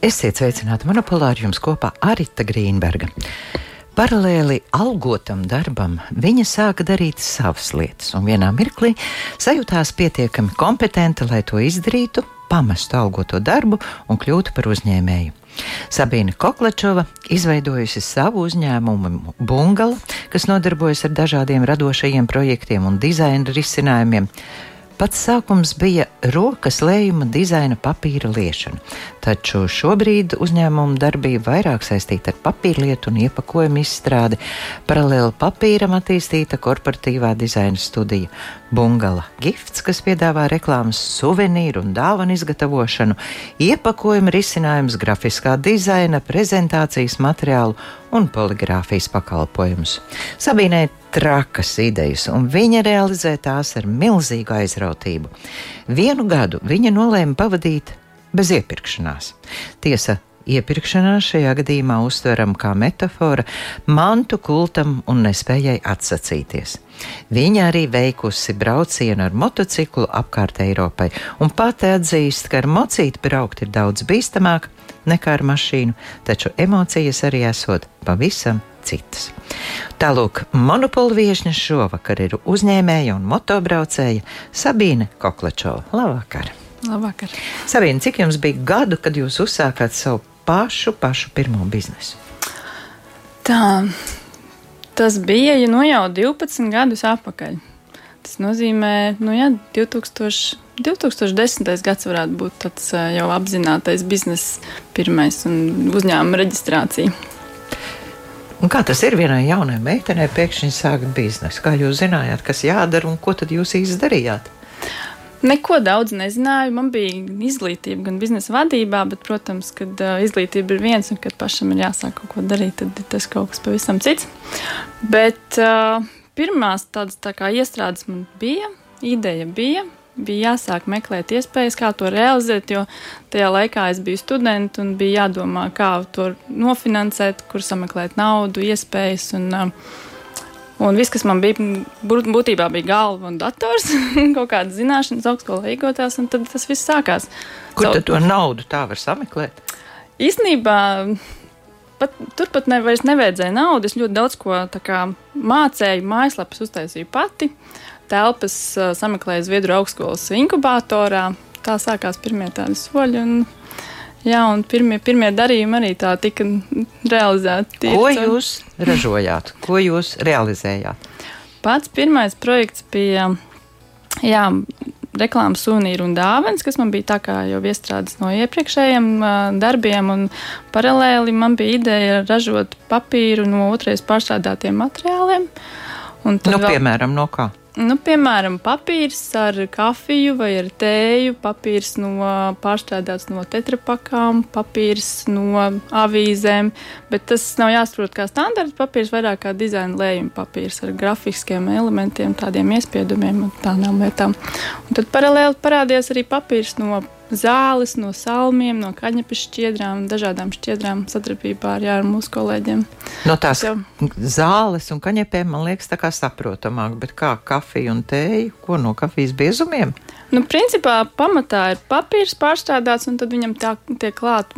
Esiet sveicināti monopolāri jums kopā Arita Grīnberga. Paralēli algotam darbam viņa sāka darīt savas lietas, un vienā mirklī sajūtās pietiekami kompetenta, lai to izdarītu, pamestu algoto darbu un kļūtu par uzņēmēju. Sabīna Koklačova izveidojusi savu uzņēmumu Bungala, kas nodarbojas ar dažādiem radošajiem projektiem un dizaina risinājumiem. Pats sākums bija rokas lējuma dizaina papīra liešana, taču šobrīd uzņēmuma darbība vairāk saistīta ar papīrlietu un iepakojumu izstrādi. Paralēli papīram attīstīta korporatīvā dizaina studija Bungala Gifts, kas piedāvā reklāmas suvenīru un dāvanu izgatavošanu, iepakojuma risinājums, grafiskā dizaina, prezentācijas materiālu un poligrāfijas pakalpojumus. Sabīnai trakas idejas, un viņa realizē tās ar milzīgu aizrautību. Vienu gadu viņa nolēma pavadīt bez iepirkšanās. Tiesa, Iepirkšanās šajā gadījumā uztveram kā metāfora mantu kultam un nespējai atsacīties. Viņa arī veikusi braucienu ar motociklu apkārt Eiropai, un pati atzīst, ka ar mocīti braukt ir daudz bīstamāk nekā ar mašīnu, taču emocijas arī esot pavisam citas. Tālūk, monopolu viesņa šovakar ir uzņēmēja un motobraucēja Sabīne Koklačova. Labvakar! Labvakar! Sabīne, cik jums bija gadu, kad jūs uzsākāt savu pašu, pašu pirmo biznesu? Tā, tas bija ja nu jau 12 gadus atpakaļ. Tas nozīmē, nu, jā, 2000, 2010. gads varētu būt tāds jau apzinātais biznesa pirmais un uzņēmuma reģistrācija. Un kā tas ir vienai jaunai meitenei pēkšņi sākt biznesu? Kā jūs zinājāt, kas jādara un ko tad jūs īsti darījāt? Neko daudz nezināju. Man bija izglītība gan biznesa vadībā, bet, protams, kad uh, izglītība ir viens un kad pašam ir jāsāk kaut ko darīt, tad tas kaut kas pavisam cits. Bet uh, pirmās tādas tā kā iestrādes man bija, ideja bija. Bija jāsāk meklēt iespējas, kā to realizēt, jo tajā laikā es biju students un bija jādomā, kā to nofinansēt, kur sameklēt naudu, iespējas. Un, uh, Un viss, kas man bija, būtībā bija galva un dators, kaut kādas zināšanas, augstskolā iegūtās, un tad tas viss sākās. Kur tad to naudu tā var sameklēt? Īstenībā pat, turpat ne, vairs nevajadzēja naudu. Es ļoti daudz ko kā, mācīju, mājaslapas uztaisīju pati, telpas uh, sameklēju Zviedru augstskolas inkubatorā. Tā sākās pirmie tādi soļi. Un, Jā, un pirmie, pirmie darījumi arī tā tika realizēti. Ko jūs ražojāt? Ko jūs realizējāt? Pats pirmais projekts bija jā, reklāmas suvenīru un dāvāns, kas man bija tā kā jau iestrādāts no iepriekšējiem uh, darbiem. Paralēli man bija ideja ražot papīru no otrais pārstrādātiem materiāliem. Nu, vēl, piemēram, no kā? Nu, piemēram, papīrs ar kafiju vai ar tēju, papīrs no pārstrādāts no tetrapakām, papīrs no avīzēm, bet tas nav jāsaprot kā standarta papīrs, vairāk kā dizaina lējuma papīrs ar grafiskiem elementiem, tādiem iespiedumiem un tādām lietām. Un tad paralēli parādījās arī papīrs no zāles, no salmiem, no kaņepes šķiedrām, dažādām šķiedrām sadarbībā ar, jā, ar mūsu kolēģiem. No tās jau. zāles un kaņepēm man liekas tā kā saprotamāk, bet kā kafija un tēja, ko no kafijas biezumiem? Nu, principā pamatā ir papīrs pārstrādāts, un tad viņam tā, tiek klāt,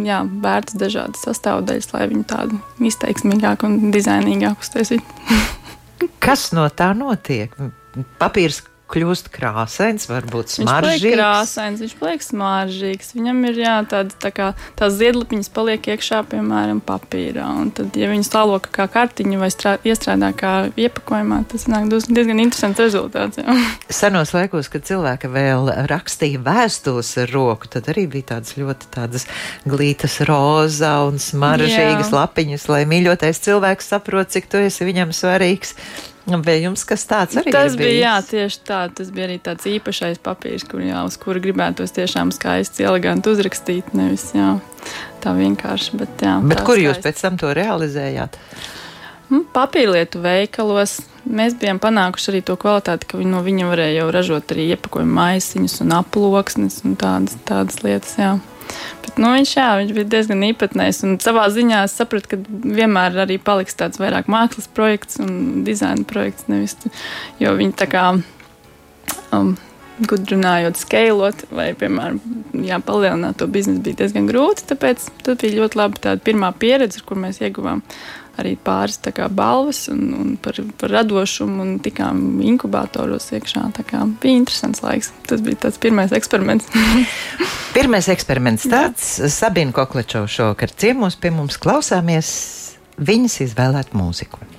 jā, vērts dažādas sastāvdaļas, lai viņu tādu izteiksmīgāku un dizainīgāku uztaisītu. Kas no tā notiek? Papīrs kļūst krāsains, varbūt smaržīgs. Viņš krāsains, viņš paliek smaržīgs. Viņam ir jā, tāda, tā kā tās ziedlapiņas paliek iekšā, piemēram, papīrā. Un tad, ja viņas tāloka kā kartiņa vai strā, iestrādā kā iepakojumā, tas nāk diezgan interesants rezultāts. Jā. Senos laikos, kad cilvēki vēl rakstīja vēstules ar roku, tad arī bija tādas ļoti tādas glītas roza un smaržīgas jā. lapiņas, lai mīļotais cilvēks saprot, cik tu esi viņam svarīgs. Vai jums kas tāds arī tas bija? Jā, tieši tā. Tas bija arī tāds īpašais papīrs, kur, jā, uz kura gribētos tiešām skaisti, eleganti uzrakstīt. Nevis jā, tā vienkārši. Bet, jā, bet kur skaisti. jūs pēc tam to realizējāt? Mm, papīrlietu veikalos mēs bijām panākuši arī to kvalitāti, ka no viņa varēja jau ražot arī iepakojumu maisiņus un aploksnes un tādas, tādas lietas. Jā. Bet, nu, viņš, jā, viņš bija diezgan īpatnējs. Un savā ziņā es sapratu, ka vienmēr arī paliks tāds vairāk mākslas projekts un dizaina projekts. Nevis, jo viņi tā kā. Um, gudrinājot, skalot, vai, piemēram, jā, palielināt to biznesu bija diezgan grūti. Tāpēc tas bija ļoti labi tāda pirmā pieredze, kur mēs ieguvām arī pāris kā, balvas un, un par, par radošumu un tikām inkubatoros iekšā. Bija interesants laiks. Tas bija tāds pirmais eksperiments. pirmais eksperiments tāds - Sabina Koklečova šovakar ciemos pie mums klausāmies viņas izvēlēt mūziku.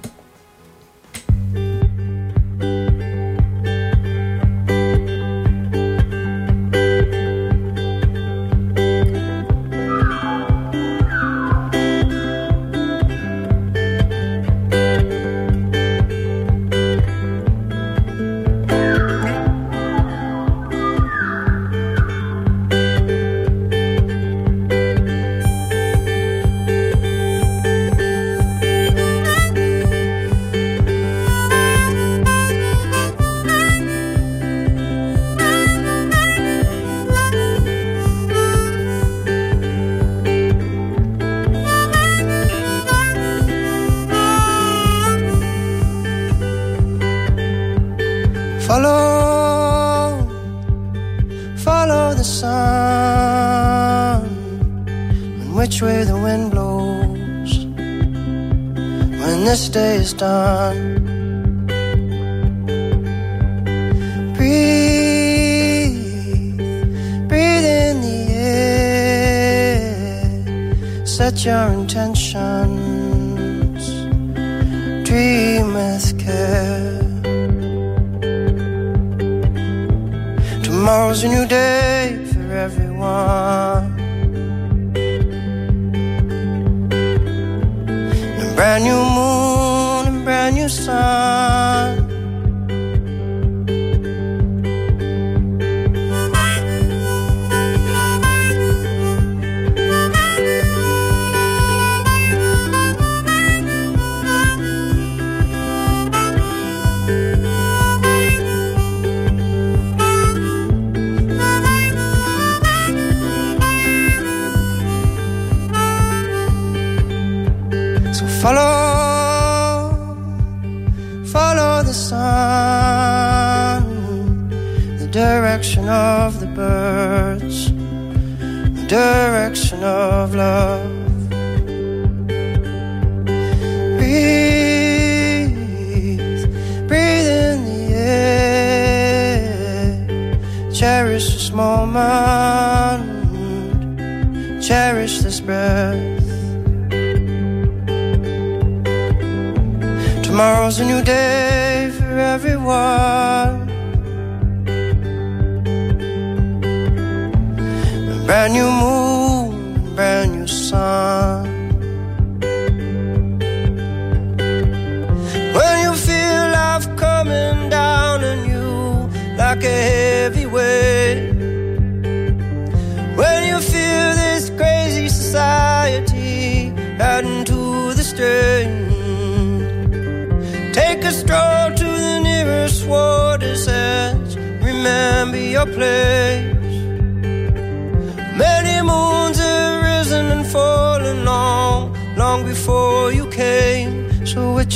the sun and which way the wind blows when this day is done. Breathe, breathe in the air, set your intentions, dream with care. Tomorrow's a new day for everyone. A brand new direction of love. Breathe, breathe in the air. Cherish this moment, cherish this breath. Tomorrow's a new day for everyone. Brand new moon, brand new sun. When you feel life coming down on you like a heavy weight. When you feel this crazy society adding to the strain. Take a stroll to the nearest water's edge. Remember your place.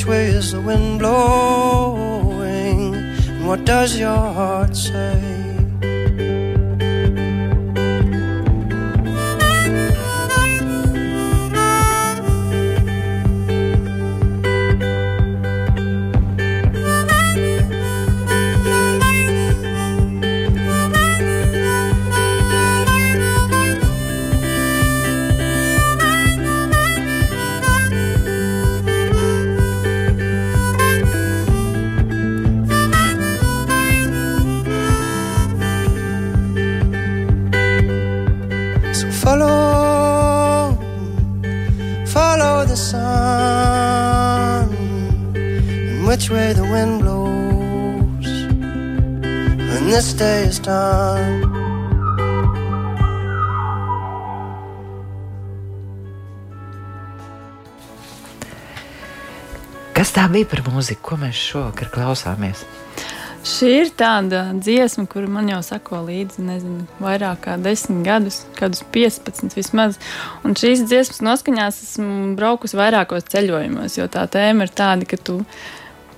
Which way is the wind blowing? And what does your heart which way the wind blows when this day is done. Kas tā bija par mūziku, ko mēs šovakar klausāmies? Šī ir tāda dziesma, kuru man jau sako līdzi, nezinu, vairāk kā desmit gadus, kādus 15 vismaz. Un šīs dziesmas noskaņās esmu braukusi vairākos ceļojumos, jo tā tēma ir tāda, ka tu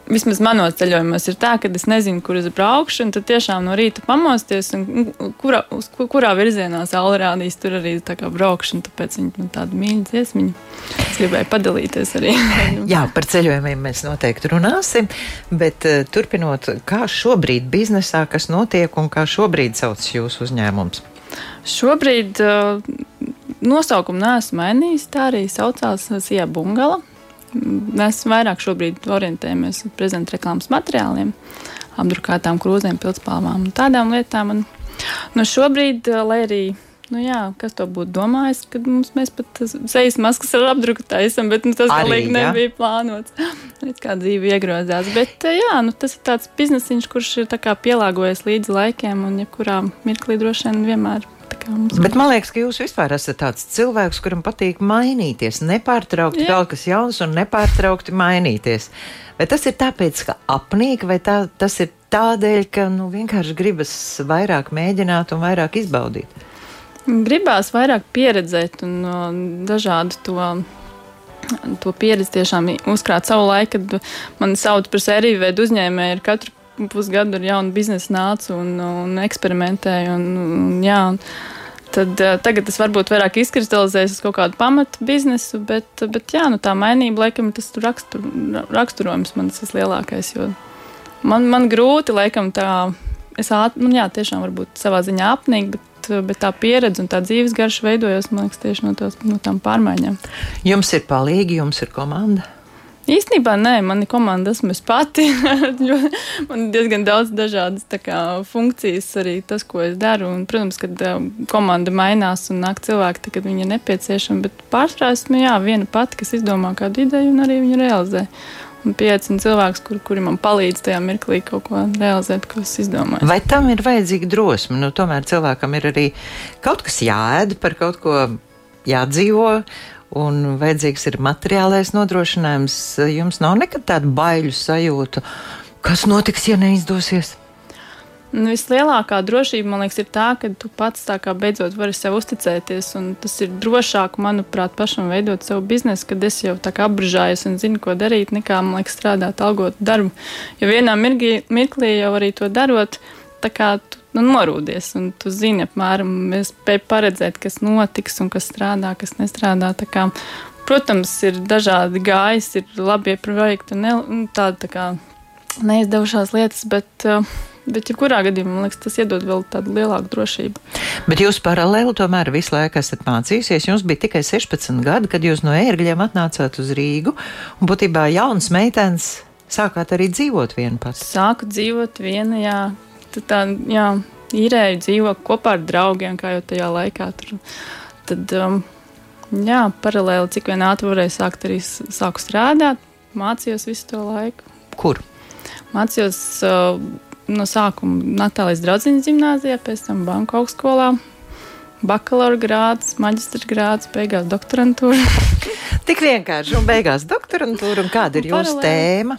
vismaz manos ceļojumos ir tā, ka es nezinu, kur es braukšu, un tad tiešām no rīta pamosties, un kurā, uz, kurā virzienā saule rādīs, tur arī tā kā braukšu, un tāpēc viņi man tādu mīļu dziesmiņu. Es gribēju padalīties arī. Jā, par ceļojumiem mēs noteikti runāsim, bet uh, turpinot, kā šobrīd biznesā, kas notiek un kā šobrīd sauc jūsu uzņēmums? Šobrīd uh, nosaukumu neesmu mainījis, tā arī saucās Sija Bungala. Mēs vairāk šobrīd orientējamies uz prezentu reklāmas materiāliem, apdrukātām krūzēm, pildspalvām un tādām lietām. Un, nu, šobrīd, lai arī Nu jā, kas to būtu domājis, kad mums pat sejas maskas ar apdruku taisam, bet nu, tas galīgi nebija plānots. Kā dzīve iegrozās. Bet jā, nu, tas ir tāds biznesiņš, kurš ir pielāgojies līdzi laikiem un jebkurā mirklī droši vien vienmēr mums. Bet man liekas, ka jūs vispār esat tāds cilvēks, kuram patīk mainīties, nepārtraukti Jā. kaut kas jauns un nepārtraukti mainīties. Vai tas ir tāpēc, ka apnīk, vai tā, tas ir tādēļ, ka nu, vienkārši gribas vairāk mēģināt un vairāk izbaudīt? Gribās vairāk pieredzēt un uh, dažādu to to pieredzi tiešām uzkrāt savu laiku, kad man sauc par sēriju veidu uzņēmēju ar katru pusgadu ar jaunu biznesu nācu un, un eksperimentēju. Un, un, jā, un, Tad uh, tagad tas varbūt vairāk izkristalizējas uz kaut kādu pamatu biznesu, bet, bet jā, nu, tā mainība laikam tas rakstur, raksturojums man tas lielākais. Man, man grūti laikam tā, es ātri, nu, jā, tiešām varbūt savā ziņā apnīk, bet, bet tā pieredze un tā dzīves garša veidojas, man liekas, tieši no, tos, no tām pārmaiņām. Jums ir palīgi, jums ir komanda. Īstenībā nē, man ir komanda, esmu es pati. man ir diezgan daudz dažādas kā, funkcijas, arī tas, ko es daru. Un, protams, kad uh, komanda mainās un nāk cilvēki, tad, kad viņi ir nepieciešami. Bet pārsvarā esmu jā, viena pati, kas izdomā kādu ideju un arī viņu realizē. Un pieaicina cilvēks, kur, kuri man palīdz tajā mirklī kaut ko realizēt, ko es izdomāju. Vai tam ir vajadzīga drosme? Nu, tomēr cilvēkam ir arī kaut kas jāēd, par kaut ko jādzīvo un vajadzīgs ir materiālais nodrošinājums. Jums nav nekad tāda baiļu sajūta, kas notiks, ja neizdosies? Nu, vislielākā drošība, man liekas, ir tā, ka tu pats tā kā beidzot vari sev uzticēties. Tas ir drošāk, manuprāt, pašam veidot savu biznesu, kad es jau tā kā apbrīžājos un zinu, ko darīt, nekā, man liekas, strādāt algotu darbu. Jo vienā mirklī, mirklī jau arī to darot, tā kā tu nu, norūdies. Un tu zini, apmēram, spēj paredzēt, kas notiks un kas strādā, kas nestrādā. Kā, protams, ir dažādi gājas, ir labi projekti un ne, tādi tā kā neizdevušās lietas, bet. Uh, Bet, jebkurā gadījumā, man liekas, tas iedod vēl tādu lielāku drošību. Bet jūs paralēli tomēr visu laiku esat mācījusies. Jums bija tikai 16 gadi, kad jūs no ērgļiem atnācāt uz Rīgu. Un būtībā jauns meitenes sākāt arī dzīvot viena pati. Sāku dzīvot viena, jā, tā, jā, īrēju dzīvo kopā ar draugiem, kā jau tajā laikā. Tur, tad, um, jā, paralēli, cik vien ātri varēju sākt, arī sāku strādāt, mācījos visu to laiku. Kur? Mācījos uh, no sākuma Natālijas draudziņas gimnājā, pēc tam Banku augstskolā. Bakalaura grāds, maģistra grāds, beigās doktorantūra. Tik vienkārši, un beigās doktorantūra, un kāda ir jūsu tēma?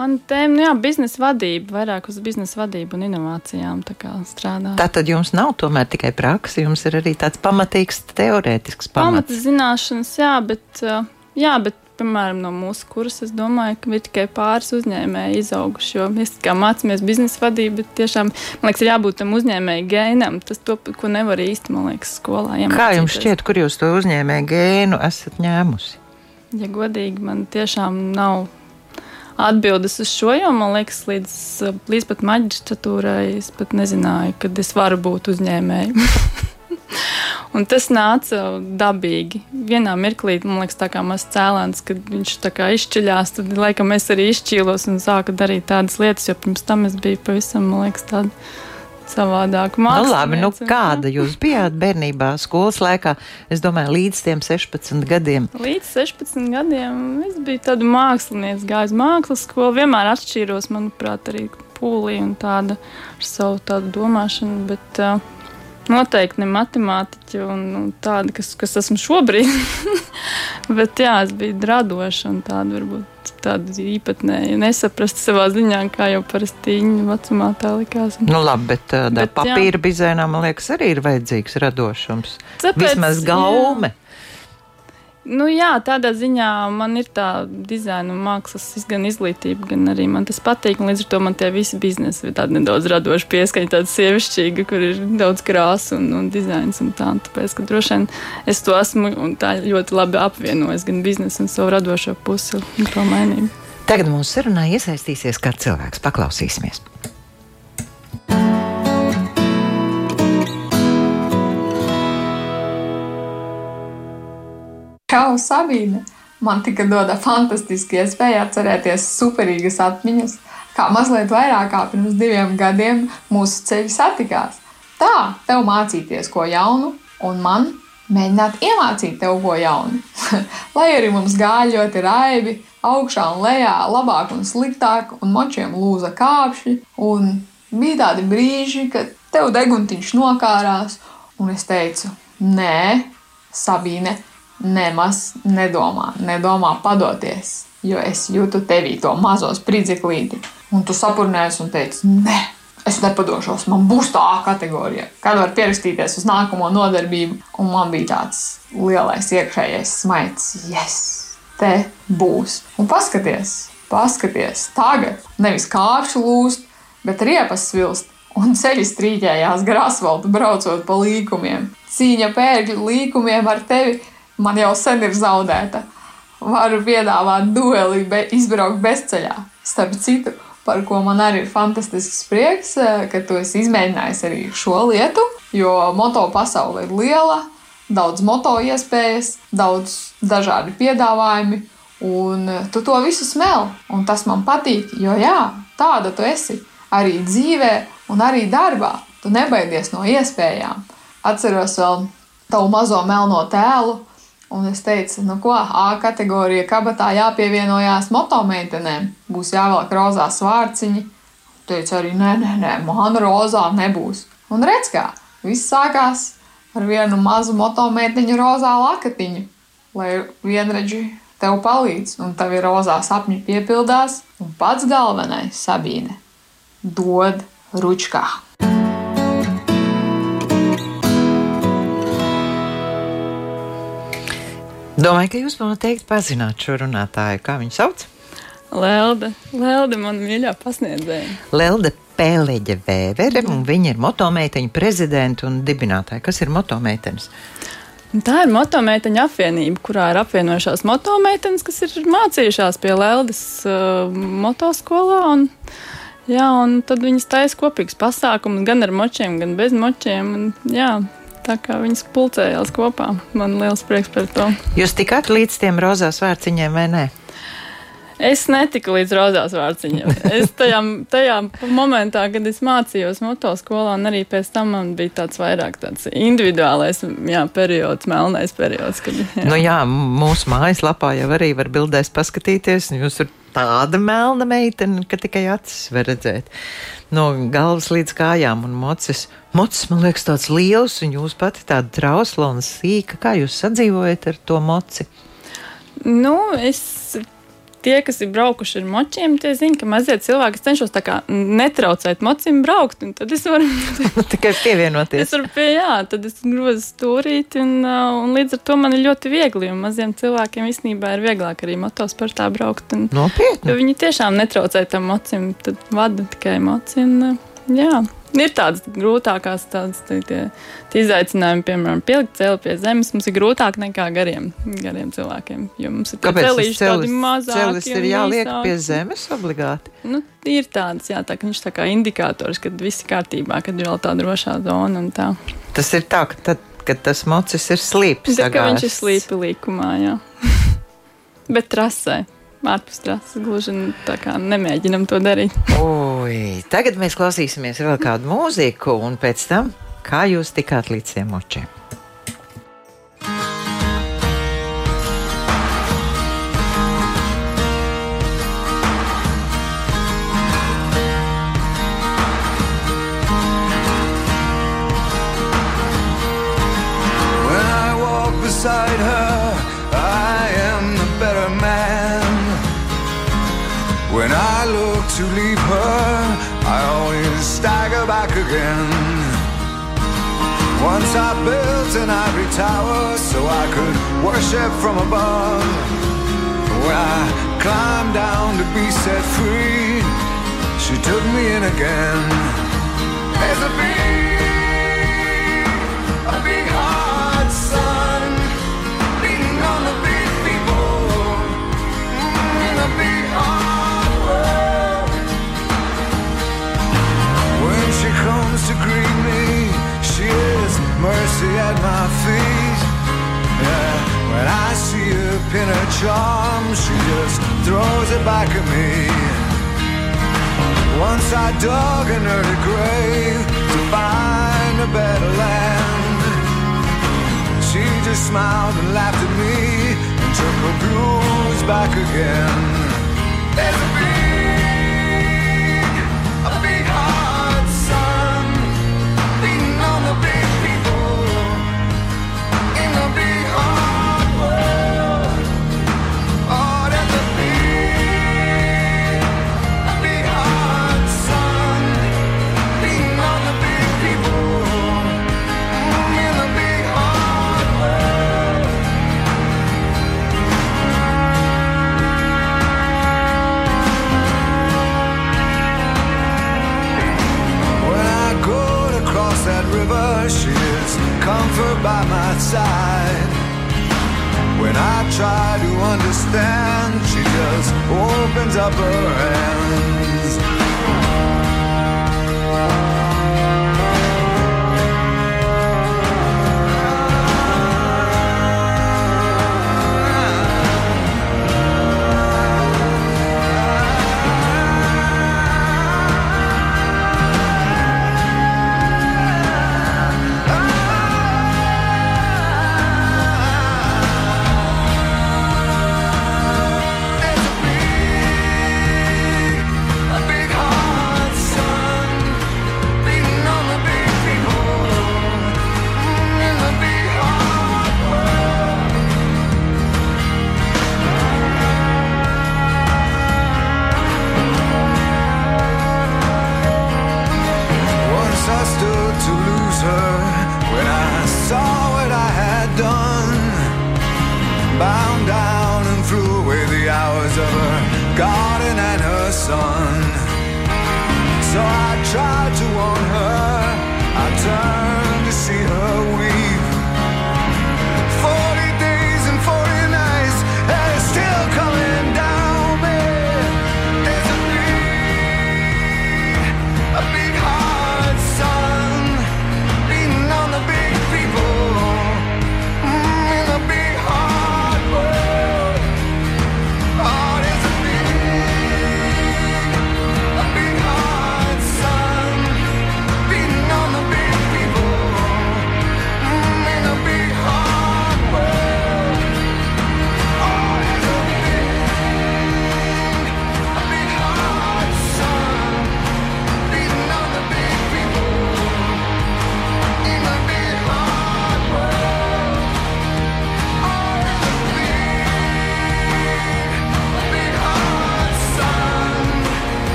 Man tēma, nu jā, biznesa vadība, vairāk uz biznesa vadību un inovācijām strādā. Tā tad jums nav tomēr tikai praksa, jums ir arī tāds pamatīgs teorētisks pamats. Pamata zināšanas, jā, bet, jā, bet piemēram, no mūsu kursa, es domāju, ka ir tikai pāris uzņēmēji izauguši. Jo mēs kā mācāmies biznesa vadību, bet tiešām, man liekas, ir jābūt tam uzņēmēju gēnam. Tas, to, ko nevar īsti, man liekas, skolā iemācīties. Kā jums šķiet, kur jūs to uzņēmēju gēnu esat ņēmusi? Ja godīgi, man tiešām nav atbildes uz šo, jo man liekas, līdz, līdz pat maģistratūrai es pat nezināju, kad es varu būt uzņēmēji. Un tas nāca dabīgi. Vienā mirklī, man liekas, tā kā mazs cēlēns, kad viņš tā kā izšķiļās, tad laikam es arī izšķīlos un sāku darīt tādas lietas, jo pirms tam es biju pavisam, man liekas, tāda savādāk. Nu, labi, nu, kāda jūs bijāt bērnībā, skolas laikā? Es domāju, līdz tiem 16 gadiem. Līdz 16 gadiem es biju tāda mākslinieca, gāju uz mākslas skolu. Vienmēr atšķīros, manuprāt, arī pūlī un tāda ar savu tādu domāšanu. Bet, uh, Noteikti ne matemātiķi un, un tādi, kas, kas esmu šobrīd. Bet jā, es biju radoša un tāda varbūt tāda īpatnēja, nesaprasta savā ziņā, kā jau parasti viņa vecumā tā likās. Nu labi, bet bet, papīra jā. bizēnā, man liekas, arī ir vajadzīgs radošums. Tāpēc, Vismaz gaume. Jā. Nu, jā, tādā ziņā man ir tā dizaina mākslas gan izglītība, gan arī man tas patīk. Līdz ar to man tie visi biznesi ir tādi nedaudz radoši pieskaņi, tāda sievišķīga, kur ir daudz krāsu un, un dizains un tā. Un tāpēc, ka droši vien es to esmu un tā ļoti labi apvienojis gan biznesu un savu radošo pusi un to mainību. Tagad mūsu sarunā iesaistīsies kāds cilvēks. Paklausīsimies! Čau, Sabīne! Man tika dota fantastiska iespēja atcerēties superīgas atmiņas, kā mazliet vairāk kā pirms diviem gadiem mūsu ceļi satikās. Tā, tev mācīties ko jaunu, un man mēģināt iemācīt tev ko jaunu. Lai arī mums gāja ļoti raibi, augšā un lejā, labāk un sliktāk, un močiem lūza kāpši, un bija tādi brīži, kad tev deguntiņš nokārās, un es teicu, nē, Sabīne, nemaz nedomā, nedomā padoties, jo es jūtu tevī to mazo spridzeklīti. Un tu sapurnējies un teici, nē, es nepadošos, man būs tā kategorija, kad var pierakstīties uz nākamo nodarbību. Un man bija tāds lielais iekšējais smaids, yes, te būs. Un paskaties, paskaties, tagad nevis kāršu lūst, bet riepas svilst. Un ceļi strīdējās gar asfaltu, braucot pa līkumiem. Cīņa pērkļu līkumiem ar tevi man jau sen ir zaudēta. Varu piedāvāt dueli, be, izbraukt bezceļā. Starp citu, par ko man arī ir fantastisks prieks, eh, ka tu esi izmēģinājis arī šo lietu, jo moto pasaule ir liela, daudz moto iespējas, daudz dažādi piedāvājumi, un tu to visu smēli, un tas man patīk, jo jā, tāda tu esi arī dzīvē un arī darbā. Tu nebaidies no iespējām. Atceros vēl tavu mazo melno tēlu, Un es teicu, nu ko, A kategorija kabatā jāpievienojās motomeitenēm. Būs jāvelk rozā svārciņi. Teicu arī, nē, nē, nē, man rozā nebūs. Un redz kā, viss sākās ar vienu mazu motomeitiņu rozā lakatiņu, lai vienredži tev palīdz, un tavi rozā sapņi piepildās, un pats galvenais - Sabīne - dod ručkā. Domāju, ka jūs noteikti pazināt šo runātāju. Kā viņu sauc? Lelde, Lelde man mīļā pasniedzēja. Lelde Pēleģe Vēvere, un viņa ir motomeiteņa prezidenta un dibinātāja. Kas ir motomeitenes? Tā ir motomeiteņa apvienība, kurā ir apvienojušās motomeitenes, kas ir mācījušās pie Leldes uh, motoskolā. Un, jā, un tad viņas taisa kopīgus pasākumus gan ar močiem, gan bez močiem. Un, jā, Tā kā viņas pulcējās kopā. Man liels prieks par to. Jūs tikāt līdz tiem rozās vārciņiem vai nē? Es netiku līdz rozās vārciņiem. Es tajā, tajā momentā, kad es mācījos motoskolā, un arī pēc tam man bija tāds vairāk tāds individuālais jā, periods, melnais periods. Kad, jā. Nu jā, mūsu mājaslapā jau arī var bildēs paskatīties, un jūs tur tāda melna meitene, ka tikai acis var redzēt. No galvas līdz kājām un mocis. Mocis man liekas tāds liels, un jūs pati tāda trausla un sīka. Kā jūs sadzīvojat ar to moci? Nu, es tie, kas ir braukuši ar močiem, tie zina, ka mazie cilvēki cenšas netraucēt mocim braukt. Tad es varu tikai pievienoties. Es varu pie, jā, tad es grozu stūrīti, un, uh, un līdz ar to man ir ļoti viegli. Un maziem cilvēkiem īstenībā ir vieglāk arī motosportā braukt. Un, Nopietni. Viņi tiešām netraucē tam mocim, tad vada tikai moci. Un, uh, jā. Ir tādas grūtākās tādas, tie, tie, tie izaicinājumi, piemēram, pielikt celi pie zemes. Mums ir grūtāk nekā gariem, gariem cilvēkiem. Jo mums ir celīši tādi mazāki. Celis ir jāliek īsāki. pie zemes obligāti. Nu, ir tādas, jā, tā, ka viņš tā kā indikators, kad viss ir kārtībā, kad ir vēl tā drošā zona un tā. Tas ir tā, ka tad, kad tas mocis ir slīpis. Tā kā viņš ir slīpi līkumā, jā. Bet trasē ārpus trases. Gluži tā kā nemēģinam to darīt. Ui, tagad mēs klausīsimies vēl kādu mūziku, un pēc tam, kā jūs tikāt līdz tiem močiem. Once I built an ivory tower so I could worship from above. When I climbed down to be set free, she took me in again. There's a bee. back of me. Once I dug in her grave to find a better land. She just smiled and laughed at me and took her blues back again. There's by my side. When I try to understand, she just opens up her hands.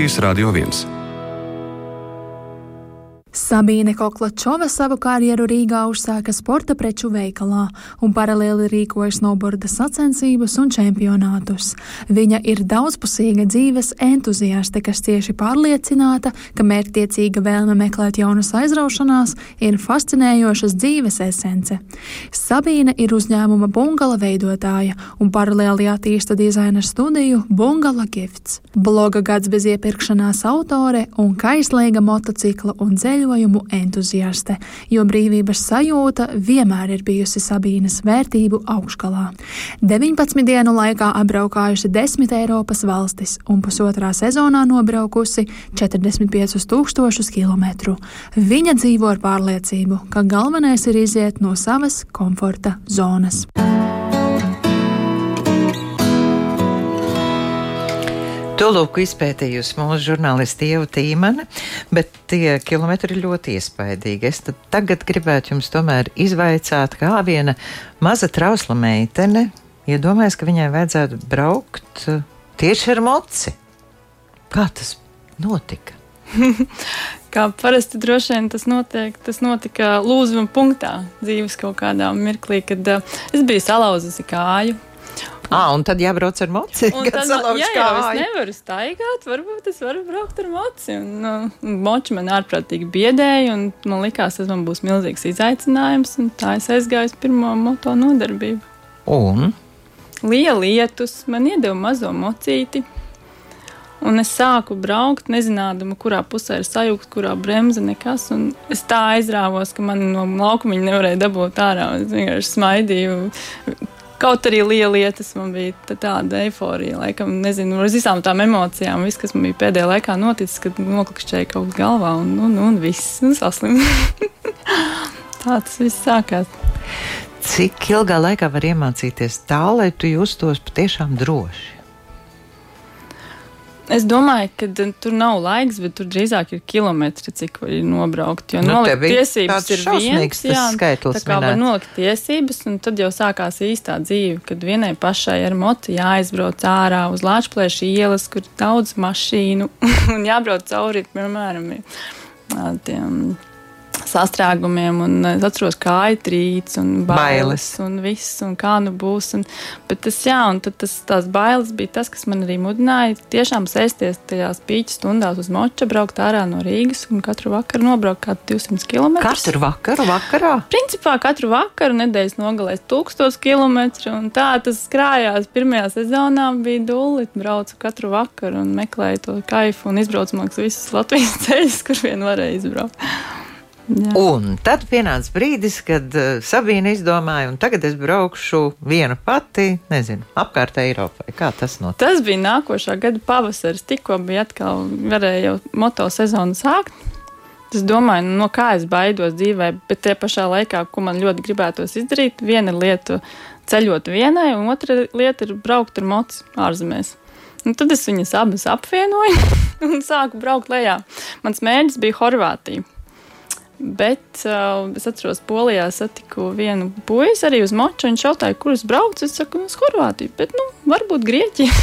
Latvijas Radio 1. Sabīne Koklačova savu karjeru Rīgā uzsāka sporta preču veikalā un paralēli rīkoja snowboarda sacensības un čempionātus. Viņa ir daudzpusīga dzīves entuziaste, kas tieši pārliecināta, ka mērķtiecīga vēlme meklēt jaunas aizraušanās ir fascinējošas dzīves esence. Sabīne ir uzņēmuma bungala veidotāja un paralēli attīsta dizaina studiju Bungala Gifts, bloga gads bez iepirkšanās autore un kaislīga motocikla un dzeļa ceļojumu entuziaste, jo brīvības sajūta vienmēr ir bijusi Sabīnas vērtību augšgalā. 19 dienu laikā apbraukājusi 10 Eiropas valstis un pusotrā sezonā nobraukusi 45 tūkstošus kilometru. Viņa dzīvo ar pārliecību, ka galvenais ir iziet no savas komforta zonas. To lūk, izpētījusi mūsu žurnālisti Ieva Tīmane, bet tie kilometri ir ļoti iespaidīgi. Es tagad gribētu jums tomēr izvaicāt, kā viena maza trausla meitene iedomājas, ka viņai vajadzētu braukt uh, tieši ar moci. Kā tas notika? Kā parasti droši vien tas, notiek, tas notika lūzuma punktā dzīves kaut kādā mirklī, kad uh, es biju salauzusi kāju Ah, un tad jābrauc ar moci. Tad, jā, jā, es nevaru staigāt, varbūt es varu braukt ar moci. Un, nu, moči man ārprātīgi biedēja, un man likās, tas man būs milzīgs izaicinājums. Tā es aizgāju uz pirmo moto nodarbību. Un? Liela lietus, man iedeva mazo mocīti. Un es sāku braukt, nezinādama, kurā pusē ir sajūta, kurā bremze nekas. Un es tā aizrāvos, ka man no laukuma nevarēja dabūt ārā. Es vienkārši smaidīju Kaut arī liela lietas man bija tāda eiforija, laikam, nezinu, ar visām tām emocijām, viss, kas man bija pēdējā laikā noticis, kad noklikšķēja kaut kas galvā un, un, un viss, un saslim. Tā tas viss sākās. Cik ilgā laikā var iemācīties tā, lai tu justos patiešām droši? Es domāju, ka tur nav laiks, bet tur drīzāk ir kilometri, cik var nobraukt. Jo nu, nolikt tiesības ir viens, jā, skaitlis. Tā kā minēt. var nolikt tiesības, un tad jau sākās īstā dzīve, kad vienai pašai ar moti jāizbrauc ārā uz Lāčplēša ielas, kur ir daudz mašīnu, un jābrauc cauri, piemēram, tiem sastrēgumiem, un es atceros, kā aitrīts un bailes, bailes. un viss, un kā nu būs. Un, bet tas, jā, un tas, tās bailes bija tas, kas man arī mudināja tiešām sēsties tajās pīķa stundās uz moča, braukt ārā no Rīgas un katru vakaru nobraukt kādu 200 km. Katru vakaru, vakarā? Principā katru vakaru nedēļas nogalēs 1000 km, un tā tas krājās. Pirmajā sezonā bija dulli, braucu katru vakaru un meklēju to kaifu un izbraucu, man liekas, visus Latvijas ceļus, kur vien varēja izbraukt. Jā. Un tad pienāca brīdis, kad uh, Sabīna izdomāja, un tagad es braukšu viena pati, nezinu, apkārt Eiropai. Kā tas notika? Tas bija nākošā gada pavasaris, tikko bija atkal, varēja jau moto sezonu sākt. Es domāju, nu, no kā es baidos dzīvē, bet tie pašā laikā, ko man ļoti gribētos izdarīt, viena lieta ceļot vienai, un otra lieta ir braukt ar mocu ārzemēs. Un tad es viņas abas apvienoju un sāku braukt lejā. Mans mērķis bija Horvātija. Bet uh, es atceros, Polijā satiku vienu puisi arī uz moču. Viņš jautāja, kur es braucu. Es saku, uz Horvātiju, bet nu, varbūt Grieķiju.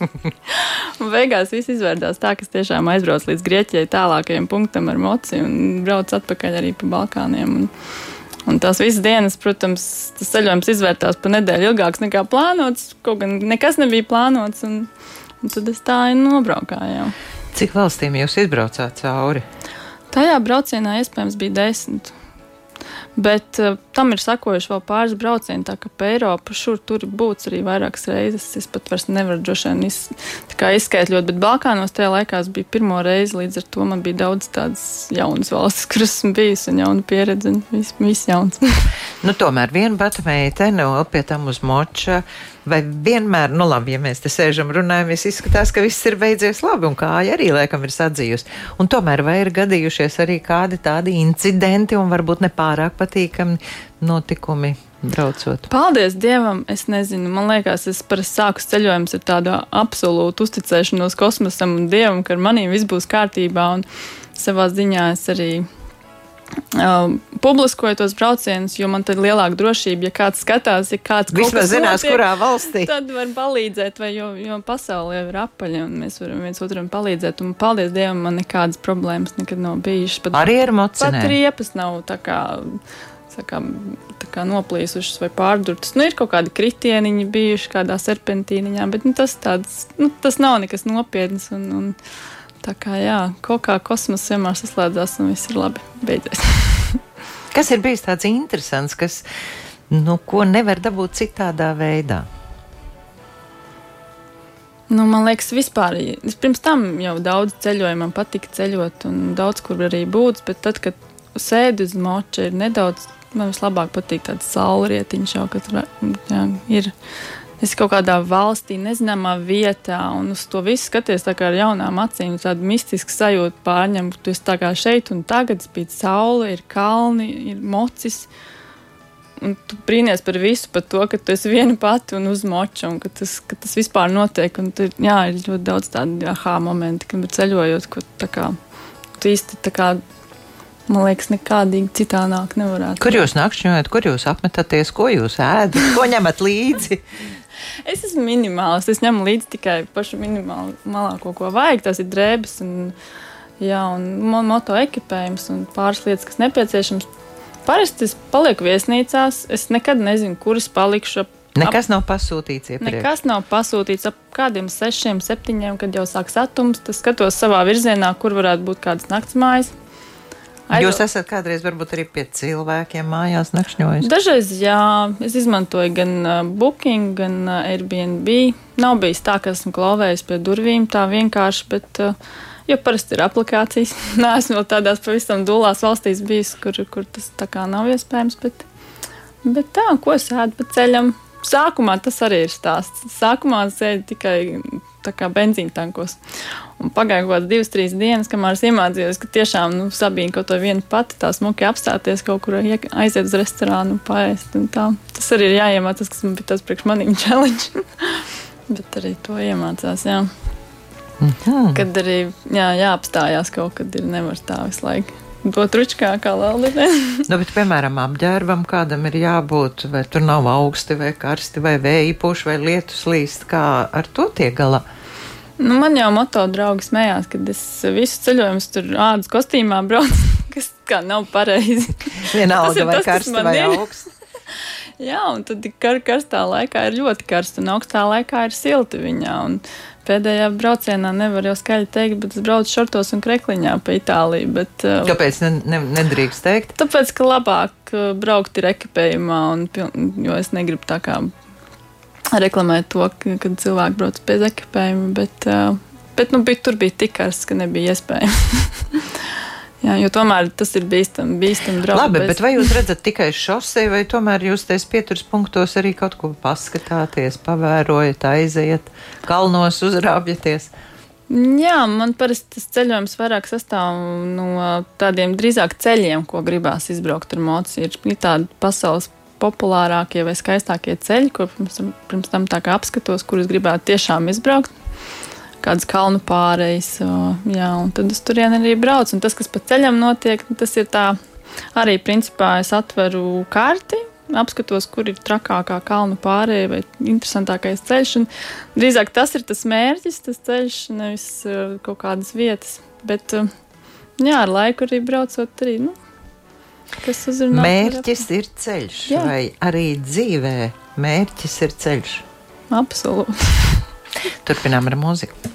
un beigās viss izvērdās tā, ka es tiešām aizbraucu līdz Grieķijai tālākajam punktam ar moci un braucu atpakaļ arī pa Balkāniem. Un, un tās visas dienas, protams, tas ceļojums izvērtās pa nedēļu ilgāks nekā plānots. Kaut gan nekas nebija plānots, un, un tad es tā nobraukāju. Cik valstīm jūs izbraucāt cauri? Tajā braucienā iespējams bija desmit. Bet uh, tam ir sakojuši vēl pāris braucieni, tā kā pa Eiropu šur tur būs arī vairākas reizes. Es pat vairs nevaru droši vien iz, izskaidrot, bet Balkānos tajā laikā bija pirmo reizi, līdz ar to man bija daudz tādas jaunas valstis, kuras esmu bijusi un jauna pieredze un viss, viss jauns. nu, tomēr viena pati meitene, vēl pie tam uz moča Vai vienmēr, nu labi, ja mēs te sēžam, runājamies, izskatās, ka viss ir beidzies labi, un kāja arī laikam ir sadzījusi. Un tomēr vai ir gadījušies arī kādi tādi incidenti un varbūt nepārāk patīkami notikumi braucot? Paldies Dievam! Es nezinu, man liekas, es parasti sāku ceļojumus ar tādu absolūtu uzticēšanos kosmosam un Dievam, ka ar maniem viss būs kārtībā. Un savā ziņā es arī uh, publiskoju tos braucienus, jo man tad ir lielāka drošība, ja kāds skatās, ja kāds Vismaz zinās, notiek, kurā valstī. Tad var palīdzēt, vai jo, jo pasaule jau ir apaļa, un mēs varam viens otram palīdzēt. Un paldies Dievam, man nekādas problēmas nekad nav bijušas. Pat, Arī ar pat mocinēm. riepas nav tā kā. tā Kā, tā kā noplīsušas vai pārdurtas. Nu, ir kaut kādi kritieniņi bijuši kādā serpentīniņā, bet nu, tas, tāds, nu, tas nav nekas nopietns. Un, un, tā kā jā, kaut kā kosmosa vienmēr saslēdzās un viss ir labi. Beidzies. Kas ir bijis tāds interesants, kas, nu, ko nevar dabūt citādā veidā? Nu, man liekas, vispār. Es pirms tam jau daudz ceļoju, man patīk ceļot, un daudz kur arī būt. Bet tad, kad sēdi uz moča, ir nedaudz. Man vislabāk patīk tāds saulrietiņš, jau kad jā, ir. Es kaut kādā valstī, nezināmā vietā, un uz to visu skaties ar jaunām acīm. Tāda mistiska sajūta pārņem, ka tu esi šeit un tagad spīd saule, ir kalni, ir mocis. Un tu brīnies par visu, par to, ka tu esi viena pati un uz moča, un ka tas, ka tas vispār notiek. Un tur jā, ir ļoti daudz tādu aha momenti, kad ceļojot, tā kā tu īsti tā kā. Man liekas, nekādīgi citādāk nevarētu. Kur jūs nakšņojat, kur jūs apmetaties, ko jūs ēdat, ko ņemat līdzi? Es esmu minimāls. Es ņemu līdzi tikai pašu minimālāko, ko vajag. Tas ir drēbes un, jā, un mo- moto ekipējums un pāris lietas, kas nepieciešams. Parasti es palieku viesnīcās. Es nekad nezinu, kur es palikšu. ap- Nekas nav pasūtīts iepriekš. Nekas nav pasūtīts ap kādiem sešiem, septiņiem, kad jau sāk satums. Tad skatos savā virzienā, kur varētu būt kādas naktsmājas. Jūs esat kādreiz varbūt arī pie cilvēkiem mājās nakšņojis. Dažreiz, jā, es izmantoju gan Booking, gan Airbnb. Nav bijis tā, ka esmu klauvējis pie durvīm tā vienkārši, bet, jo parasti ir aplikācijas. Nē, esmu vēl tādās pavisam dūlās valstīs bijis, kur, kur tas tā kā nav iespējams, bet, bet tā, ko es ēdu pa ceļam. Sākumā tas arī ir stāsts. Sākumā sēdi tikai tā kā benzīna tankos. Un pagāja kaut kādas divas, trīs dienas, kamēr es iemācījos, ka tiešām nu, Sabīna kaut ko viena pati tā smuki apstāties kaut kur, aiziet uz restorānu, paēst. un tā. Tas arī ir jāiemācās, kas man bija tas priekš maniem challenge. Bet arī to iemācās, jā. Mhm. Kad arī jā, jāapstājās kaut kad ir nevar tā visu laiku. Dot ručkā kā laulītē. Nu, bet, piemēram, apģērbam kādam ir jābūt, vai tur nav augsti, vai karsti, vai vēja puš, vai lietus līst. Kā ar to tiek galā? Nu, man jau moto draugi smējās, kad es visu ceļojumu tur ādas kostīmā braucu, kas kā nav pareizi. Vienalga, vai tas, karsti vai augsti. Jā, un tad kar karstā laikā ir ļoti karsts, un augstā laikā ir silti viņā. Un pēdējā braucienā nevar jau skaļi teikt, bet es braucu šortos un krekliņā pa Itāliju. Bet, uh, Kāpēc ne, ne, nedrīkst teikt? Tāpēc, ka labāk uh, braukt ir ekipējumā, un, jo es negribu tā kā reklamēt to, ka, kad cilvēki brauc bez ekipējuma, bet, uh, bet nu, bija, tur bija tik karsts, ka nebija iespējams. Jā, jo tomēr tas ir bīstami, bīstami braukt. Labi, bet vai jūs redzat tikai šosei, vai tomēr jūs tais pieturas punktos arī kaut ko paskatāties, pavērojat, aiziet, kalnos uzrābjaties? Jā, man parasti tas ceļojums vairāk sastāv no tādiem drīzāk ceļiem, ko gribās izbraukt ar motociklu. Ir, tādi pasaules populārākie vai skaistākie ceļi, ko pirms, pirms tam tā kā apskatos, kurus gribētu tiešām izbraukt. Kādas kalnu pārejas, o, jā, un tad es turien arī braucu. Un tas, kas pa ceļam notiek, nu, tas ir tā arī principā es atveru karti, apskatos, kur ir trakākā kalnu pārēja vai interesantākais ceļš. Un drīzāk tas ir tas mērķis, tas ceļš, nevis kaut kādas vietas. Bet, jā, ar laiku arī braucot, arī, nu, kas uzrunā. Mērķis ir ceļš, Jā. vai arī dzīvē mērķis ir ceļš. Absolūti. Turpinām ar mūziku.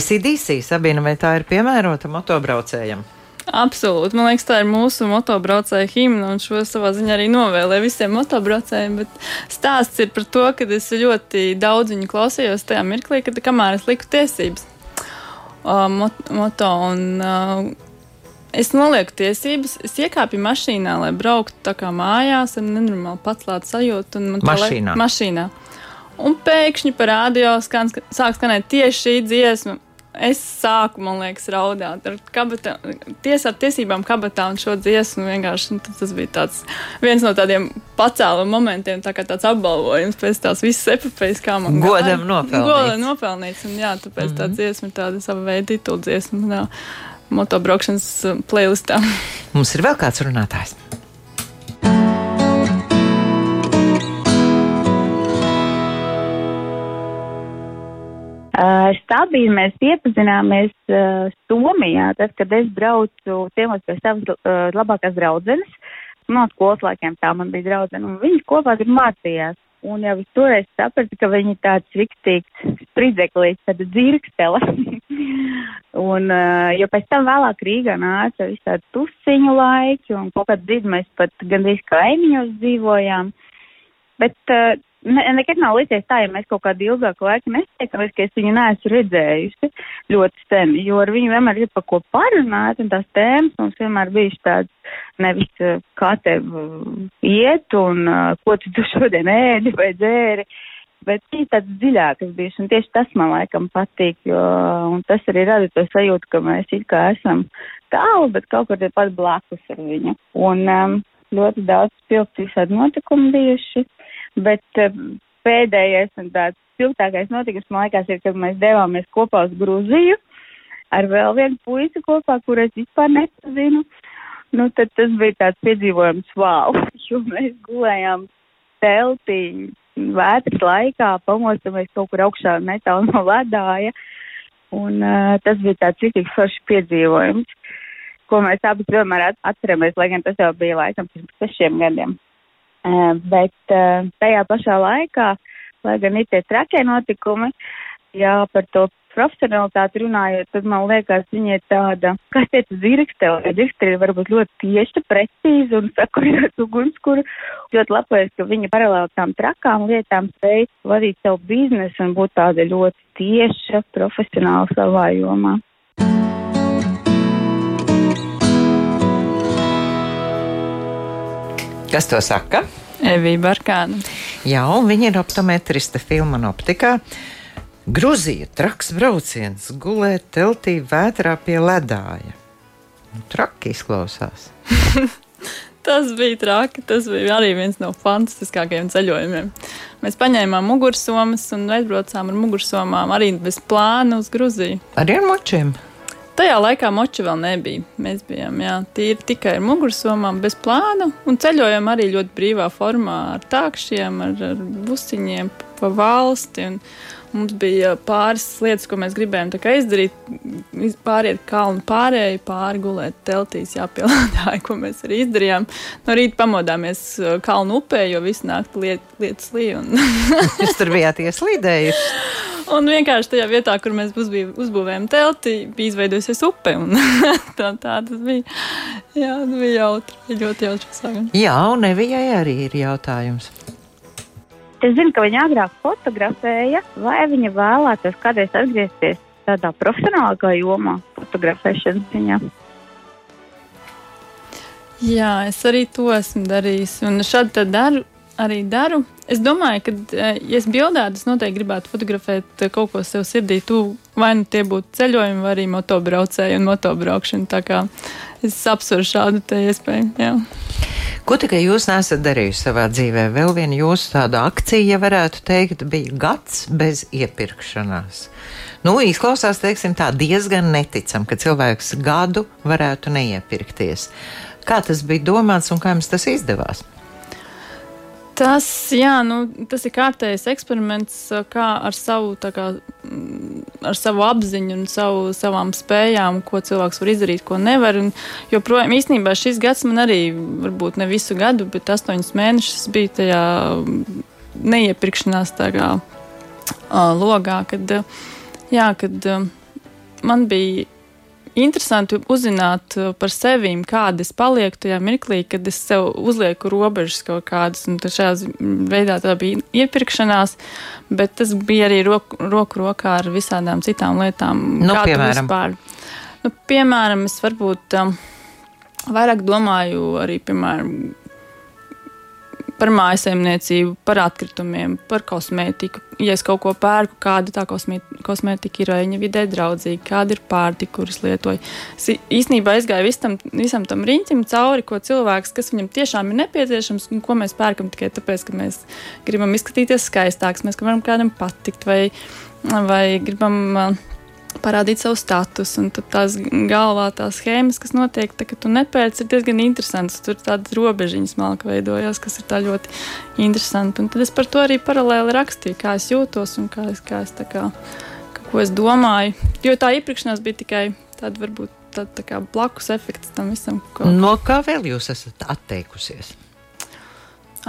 ACDC, Sabina, vai tā ir piemērota motobraucējiem? Absolūti. Man liekas, tā ir mūsu motobraucēja himna, un šo savā ziņā arī novēlēju visiem motobraucējiem. Bet stāsts ir par to, ka es ļoti daudz viņu klausījos tajā mirklī, kad kamēr es liku tiesības uh, mot moto. Un, uh, Es nolieku tiesības, es iekāpu mašīnā, lai brauktu tā kā mājās, ar nenormāli pacēlātu sajūtu. Mašīnā. mašīnā. Un pēkšņi parādījā, skan, sāk skanēt tieši šī dziesma. Es sāku, man liekas, raudāt ar kabatā, tiesā tiesībām kabatā un šo dziesmu vienkārši. Nu, tas bija tāds, viens no tādiem pacēluma momentiem, tā kā tāds apbalvojums pēc tās visas epopejas, kā man godam nopelnīts. Godam nopelnīts, un jā, tāpēc mm -hmm. tā mhm. dziesma ir tāda sava veida titula dziesma. Jā motobraukšanas uh, playlistā. Mums ir vēl kāds runātājs. Uh, Stabīli mēs iepazināmies uh, Somijā, tad, kad es braucu ciemos pie savas uh, labākās draudzenes. No skolas laikiem tā man bija draudzene, un viņas kopā tur mācījās. Un jau toreiz sapratu, ka viņi tāds riktīgs spridzeklis, tāda dzirkstele. un, jo pēc tam vēlāk Rīgā nāca visādi tusiņu laiki, un kaut kādā brīdī mēs pat gandrīz kaimiņos dzīvojām. Bet uh, ne, nekad nav līdzies tā, ja mēs kaut kādu ilgāku laiku nestiekamies, ka es viņu neesmu redzējusi ļoti sen, jo ar viņu vienmēr ir pa ko parunāt, un tās tēmas mums vienmēr bijušas tādas nevis eh, kā tev eh, iet un uh, ko tu, šodien ēdi vai dzēri, bet viņi tāds dziļākas bijuši, un tieši tas man laikam patīk, jo, tas arī rada to sajūtu, ka mēs it kā esam tālu, bet kaut kur ir pat blakus ar viņu. Un um, ļoti daudz spilgti visādi notikumi bijuši bet uh, pēdējais un tāds spilgtākais notikums man liekas ir, kad mēs devāmies kopā uz Gruziju ar vēl vienu puisi kopā, kur es vispār nepazinu. Nu, tad tas bija tāds piedzīvojums wow, jo mēs gulējām teltī vētras laikā, pamostamies kaut kur augšā netālu no ledāja. Un uh, tas bija tāds citīgi foršs piedzīvojums, ko mēs abi vienmēr atceramies, lai gan tas jau bija laikam pirms sešiem gadiem. Bet tajā pašā laikā, lai gan ir tie trakie notikumi, jā, par to profesionalitāti runājot, tad man liekas, viņa ir tāda, kā teica, zirgstele. Zirgstele ir varbūt ļoti tieša, precīza un sakurināta ugunskura. Ļoti labais, ka viņa paralēli tām trakām lietām spēj vadīt savu biznesu un būt tāda ļoti tieša, profesionāla savā jomā. Kas to saka? Evija Barkāna. Jā, un viņa ir optometriste filma un optikā. Gruzija, traks brauciens, gulēt teltī vētrā pie ledāja. Nu, traki izklausās. tas bija traki. Tas bija arī viens no fantastiskākajiem ceļojumiem. Mēs paņēmām mugursomas un aizbraucām ar mugursomām arī bez plāna uz Gruziju. Arī ar močiem. Tajā laikā moči vēl nebija. Mēs bijām jā, tīri tikai ar mugursomām, bez plāna un ceļojām arī ļoti brīvā formā ar tākšiem, ar, ar busiņiem pa valsti. Un, Mums bija pāris lietas, ko mēs gribējām izdarīt. Pāriet kalnu pārēju, pāri gulēt teltīs, jāpielādāja, ko mēs arī izdarījām. No rīta pamodāmies uh, kalnu upē, jo naktī liet, lietas līja. Un... Jūs tur bijāt ieslīdējuši. Un vienkārši tajā vietā, kur mēs uzbūvējām telti, bija izveidojusies upe. tā, tā tas bija. Jā, tas bija jautri. Ļoti jautri sākums. Jā, un Evijai arī ir jautājums. Es zinu, ka viņa agrāk fotografēja, vai viņa vēlētos kādreiz atgriezties tādā profesionālākā jomā, fotografēšanas ziņā. Jā, es arī to esmu darījis. Un šādi daru arī daru. Es domāju, ka, eh, ja es bildētu, es noteikti gribētu fotografēt eh, kaut ko sev sirdī. Tu vai nu tie būtu ceļojumi, vai arī motobraucēji un motobraukšana. Tā kā es apsveru šādu iespēju. Jā. Ko tikai jūs nesat darījuši savā dzīvē? Vēl viena jūsu tāda akcija, ja varētu teikt, bija gads bez iepirkšanās. Nu, izklausās, teiksim, tā diezgan neticam, ka cilvēks gadu varētu neiepirkties. Kā tas bija domāts un kā jums tas izdevās? Tas, jā, nu, tas ir kārtējs eksperiments, kā ar savu, kā, mm, ar savu apziņu un savu, savām spējām, ko cilvēks var izdarīt, ko nevar. Un, joprojām, īstenībā šis gads man arī, varbūt ne visu gadu, bet astoņus mēnešus bija tajā neiepirkšanās tā kā, logā, kad, jā, kad man bija interesanti uzzināt uh, par sevi, kāda es palieku tajā mirklī, kad es sev uzlieku robežas kaut kādas. Un šajā veidā tā bija iepirkšanās, bet tas bija arī roku, roku rokā ar visādām citām lietām. Nu, piemēram. Vispār. Nu, piemēram, es varbūt um, vairāk domāju arī, piemēram, par mājasemniecību, par atkritumiem, par kosmētiku. Ja es kaut ko pērku, kāda tā kosmētika ir, vai viņa vidē draudzīga, kāda ir pārtika, kuras lietoju. Es īstenībā aizgāju visam, visam tam riņķim cauri, ko cilvēks, kas viņam tiešām ir nepieciešams, un ko mēs pērkam tikai tāpēc, ka mēs gribam izskatīties skaistāks, mēs gribam kādam patikt, vai, vai gribam. Uh, parādīt savu statusu. Un tās galvā tās schēmas, kas notiek, tā, kad tu nepērci, ir diezgan interesants. Tur tādas robežiņas malka veidojās, kas ir ļoti interesanti. Un tad es par to arī paralēli rakstīju, kā es jūtos un kā es, kā es, kā, ko es domāju. Jo tā iepirkšanās bija tikai tāda varbūt tāda tā kā blakus efekts tam visam. Ko... No kā vēl jūs esat atteikusies?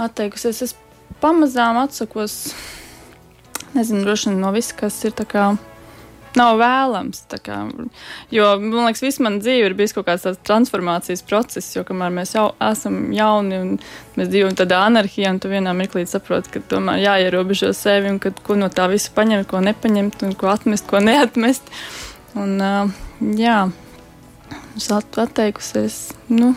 Atteikusies. Es pamazām atsakos, nezinu, droši vien no viss, kas ir tā kā nav vēlams. Kā, jo man liekas, viss man dzīve ir bijis kaut kāds tāds transformācijas process, jo kamēr mēs jau esam jauni un mēs dzīvojam tādā anarhijā, un tu vienā mirklī saproti, ka tomēr jāierobežo sevi un kad, ko no tā visa paņemt, ko nepaņemt un ko atmest, ko neatmest. Un, uh, jā, es atteikusies. Nu,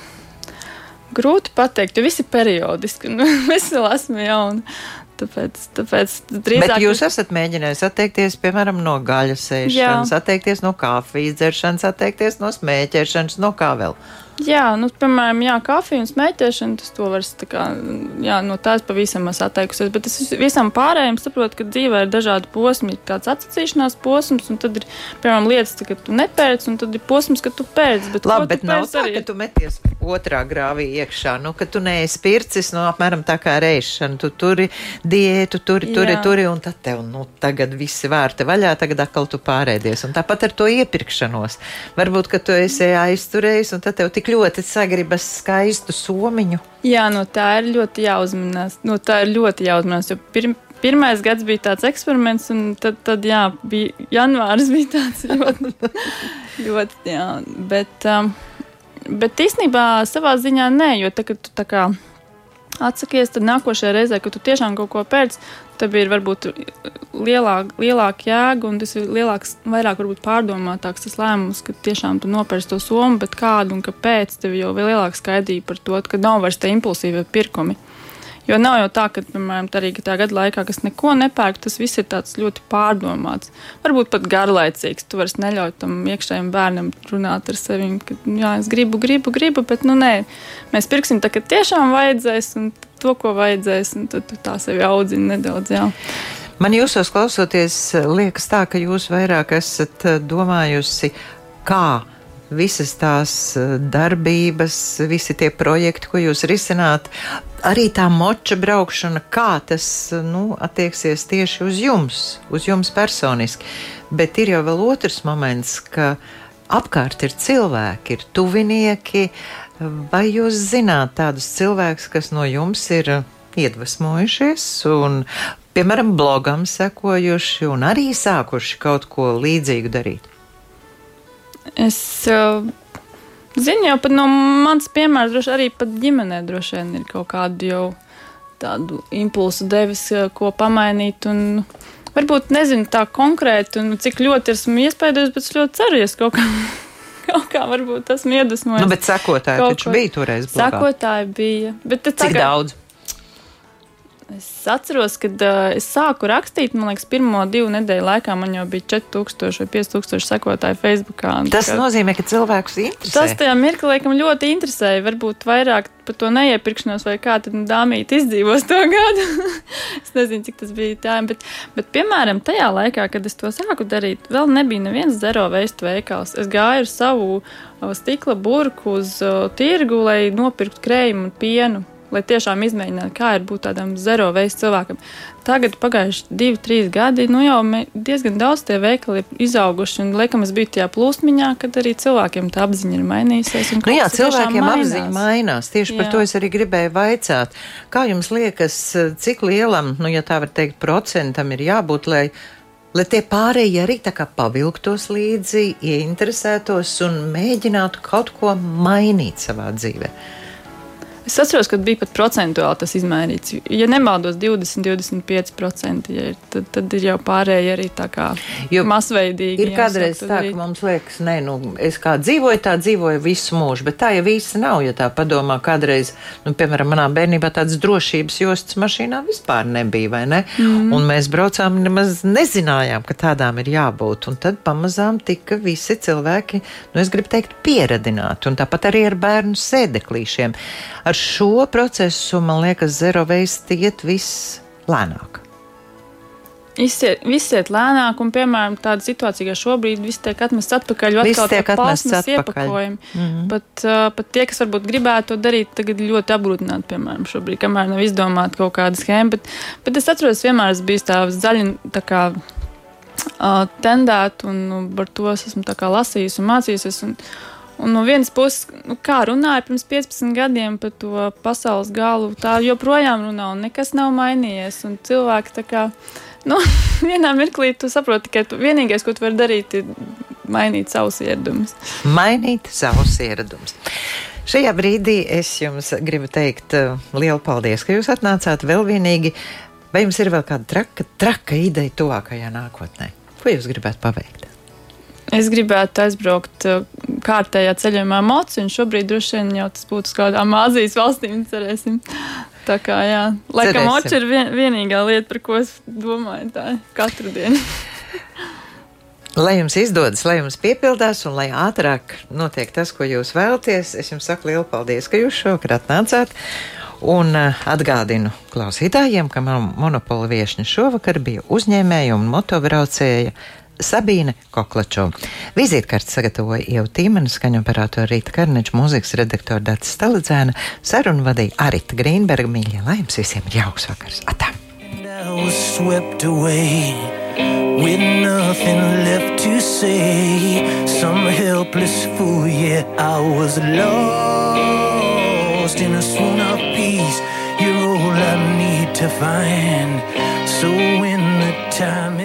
Grūti pateikt, jo viss ir periodiski. Nu, es vēl esmu jauna. Tāpēc, tāpēc drīzāk. Bet jūs esat mēģinājis atteikties, piemēram, no gaļas ēšanas, atteikties no kafijas dzeršanas, atteikties no smēķēšanas, no kā vēl? Jā, nu, piemēram, jā, kafija un smēķēšana, tas to vairs tā kā, jā, no tās pavisam es atteikusies, bet es visam pārējiem saprotu, ka dzīvē ir dažādi posmi, ir tāds atsacīšanās posms, un tad ir, piemēram, lietas, ka tu nepērc, un tad ir posms, ka tu pērc. Bet Labi, bet nav tā, arī... ka tu meties otrā grāvī iekšā, nu, ka tu neesi pircis, nu, apmēram tā kā reišana, tu turi diētu, turi, turi, jā. turi, un tad tev, nu, tagad visi vārti vaļā, tagad atkal tu pārēdies, un tāpat ar to iepirkšanos. Varbūt, ka tu esi aizturējis, un tad tev tik tik ļoti sagribas skaistu somiņu. Jā, no tā ir ļoti jāuzmanās. No tā ir ļoti jāuzmanās. Jo pirm, pirmais gads bija tāds eksperiments, un tad, tad jā, bija janvāris bija tāds ļoti, ļoti jā. Bet, um, bet īstenībā savā ziņā nē, jo tā, tu tā kā atsakies, tad nākošajā reizē, kad tu tiešām kaut ko pēc, tad ir varbūt lielāka lielāk jēga un tas ir lielāks, vairāk pārdomātāks tas lēmums, ka tiešām tu nopērci to somu, bet kādu un kāpēc tev jau ir lielāka skaidrība par to, ka nav vairs tie impulsīvie pirkumi. Jo nav jau tā, ka, piemēram, tā arī tā gada laikā, kas neko nepērk, tas viss ir ļoti pārdomāts. Varbūt pat garlaicīgs. Tu vairs neļauj tam iekšējam bērnam runāt ar sevi, ka, jā, es gribu, gribu, gribu, bet, nu, nē, mēs pirksim tā, ka tiešām vajadzēs, un to, ko vajadzēs, un tad tu tā sevi audzini nedaudz. Jā. Man jūsos klausoties, liekas tā, ka jūs vairāk esat eh, domājusi, kā visas tās eh, darbības, visi tie projekti, ko jūs risināt, arī tā moča braukšana, kā tas nu, attieksies tieši uz jums, uz jums personiski. Bet ir jau vēl otrs moments, ka apkārt ir cilvēki, ir tuvinieki. Vai jūs zināt tādus cilvēkus, kas no jums ir iedvesmojušies un, piemēram, blogam sekojuši un arī sākuši kaut ko līdzīgu darīt? Es uh, zinu, jau no manas piemēra, droši arī pat ģimenē droši vien ir kaut kādu jau tādu impulsu devis, ko pamainīt. Un, varbūt nezinu tā konkrēti, un cik ļoti esmu iespējams, bet es ļoti ceru, ka kaut kā. Kaut kā varbūt esmu iedvesmojis. Nu, bet sekotāji taču ko... bija toreiz. Blogā. Sekotāji bija. Bet cik tagad... daudz? Es atceros, kad uh, es sāku rakstīt, man liekas, pirmo divu nedēļu laikā man jau bija 4000 vai 5000 sekotāju Facebook. Tas kā, nozīmē, ka cilvēkus interesē. Tas tajā mirklī laikam ļoti interesēja. Varbūt vairāk par to neiepirkšanos, vai kā tad dāmīte izdzīvos to gadu. es nezinu, cik tas bija tā. Bet, bet, piemēram, tajā laikā, kad es to sāku darīt, vēl nebija neviens zero veistu veikals. Es gāju ar savu stikla burku uz uh, tirgu, lai nopirktu krējumu un pienu lai tiešām izmēģinātu, kā ir būt tādam zero veids cilvēkam. Tagad, pagājuši divi, trīs gadi, nu jau diezgan daudz tie veikali ir izauguši. Un, liekam, es biju tajā plūsmiņā, kad arī cilvēkiem tā apziņa ir mainījusies. Nu jā, cilvēkiem apziņa mainās. Tieši jā. par to es arī gribēju vaicāt. Kā jums liekas, cik lielam, nu, ja tā var teikt, procentam ir jābūt, lai lai tie pārējie arī tā kā pavilktos līdzi, ieinteresētos un mēģinātu kaut ko mainīt savā dzīvēm. Es atceros, ka bija pat procentuāli tas izmērīts. Ja nemaldos, 20, 25%, ja ir, tad, tad ir jau pārējie arī tā kā jo masveidīgi. Ir kādreiz tā, ka mums liekas, nē, nu, es kā dzīvoju, tā dzīvoju visu mūžu, bet tā jau īsti nav. Ja tā padomā, kādreiz, nu, piemēram, manā bērnībā tādas drošības jostas mašīnā vispār nebija, vai ne? Mm. Un mēs braucām, nemaz nezinājām, ka tādām ir jābūt. Un tad pamazām tika visi cilvēki, nu, es gribu teikt, pieradināti. Un tāpat arī ar bērnu sēdeklīšiem. Ar ar šo procesu, man liekas, zero waste iet viss lēnāk. Izsiet, viss iet lēnāk, un, piemēram, tāda situācija, kā šobrīd, viss tiek atmests atpakaļ, atkal tiek plasmas iepakojumi. Mm -hmm. pat, uh, pat tie, kas varbūt gribētu to darīt, tagad ļoti apgrūtināti, piemēram, šobrīd, kamēr nav izdomāta kaut kāda schēma. Bet, bet es atceros, vienmēr es biju tā zaļa, tā kā uh, tendēta, un nu, par to es esmu lasījusi un mācījusies. Un, Un no vienas puses, nu, kā runāja pirms 15 gadiem par to pasaules galu, tā joprojām runā, un nekas nav mainījies. Cilvēki tā kā, nu, vienā mirklī tu saproti, ka tu, vienīgais, ko tu vari darīt, ir mainīt savus ieradumus. Mainīt savus ieradumus. Šajā brīdī es jums gribu teikt uh, lielu paldies, ka jūs atnācāt vēl vienīgi. Vai jums ir vēl kāda traka, traka ideja tuvākajā nākotnē? Ko jūs gribētu paveikt? Es gribētu aizbraukt uh, kārtējā ceļojumā mocu, un šobrīd droši vien jau tas būtu kādām Āzijas valstīm, cerēsim. Tā kā, jā, laikam, moča ir vien, vienīgā lieta, par ko es domāju tā katru dienu. Lai jums izdodas, lai jums piepildās un lai ātrāk notiek tas, ko jūs vēlaties, es jums saku lielu paldies, ka jūs šovakar atnācāt. Un uh, atgādinu klausītājiem, ka monopola viesņa šovakar bija uzņēmēja un motobraucēja Sabīne Koklačo. Vizītkartes sagatavoja Ieva Tīmena, skaņu operātora Rīta Karneča, mūzikas redaktora Dats Staladzēna, sarunu vadīja Arita Grīnberga. Mīļie, lai jums visiem ir jauks vakars! Atā! With nothing left to say, some helpless fool, yeah, I was lost in a swoon of peace. You're all I need to find. So when the time is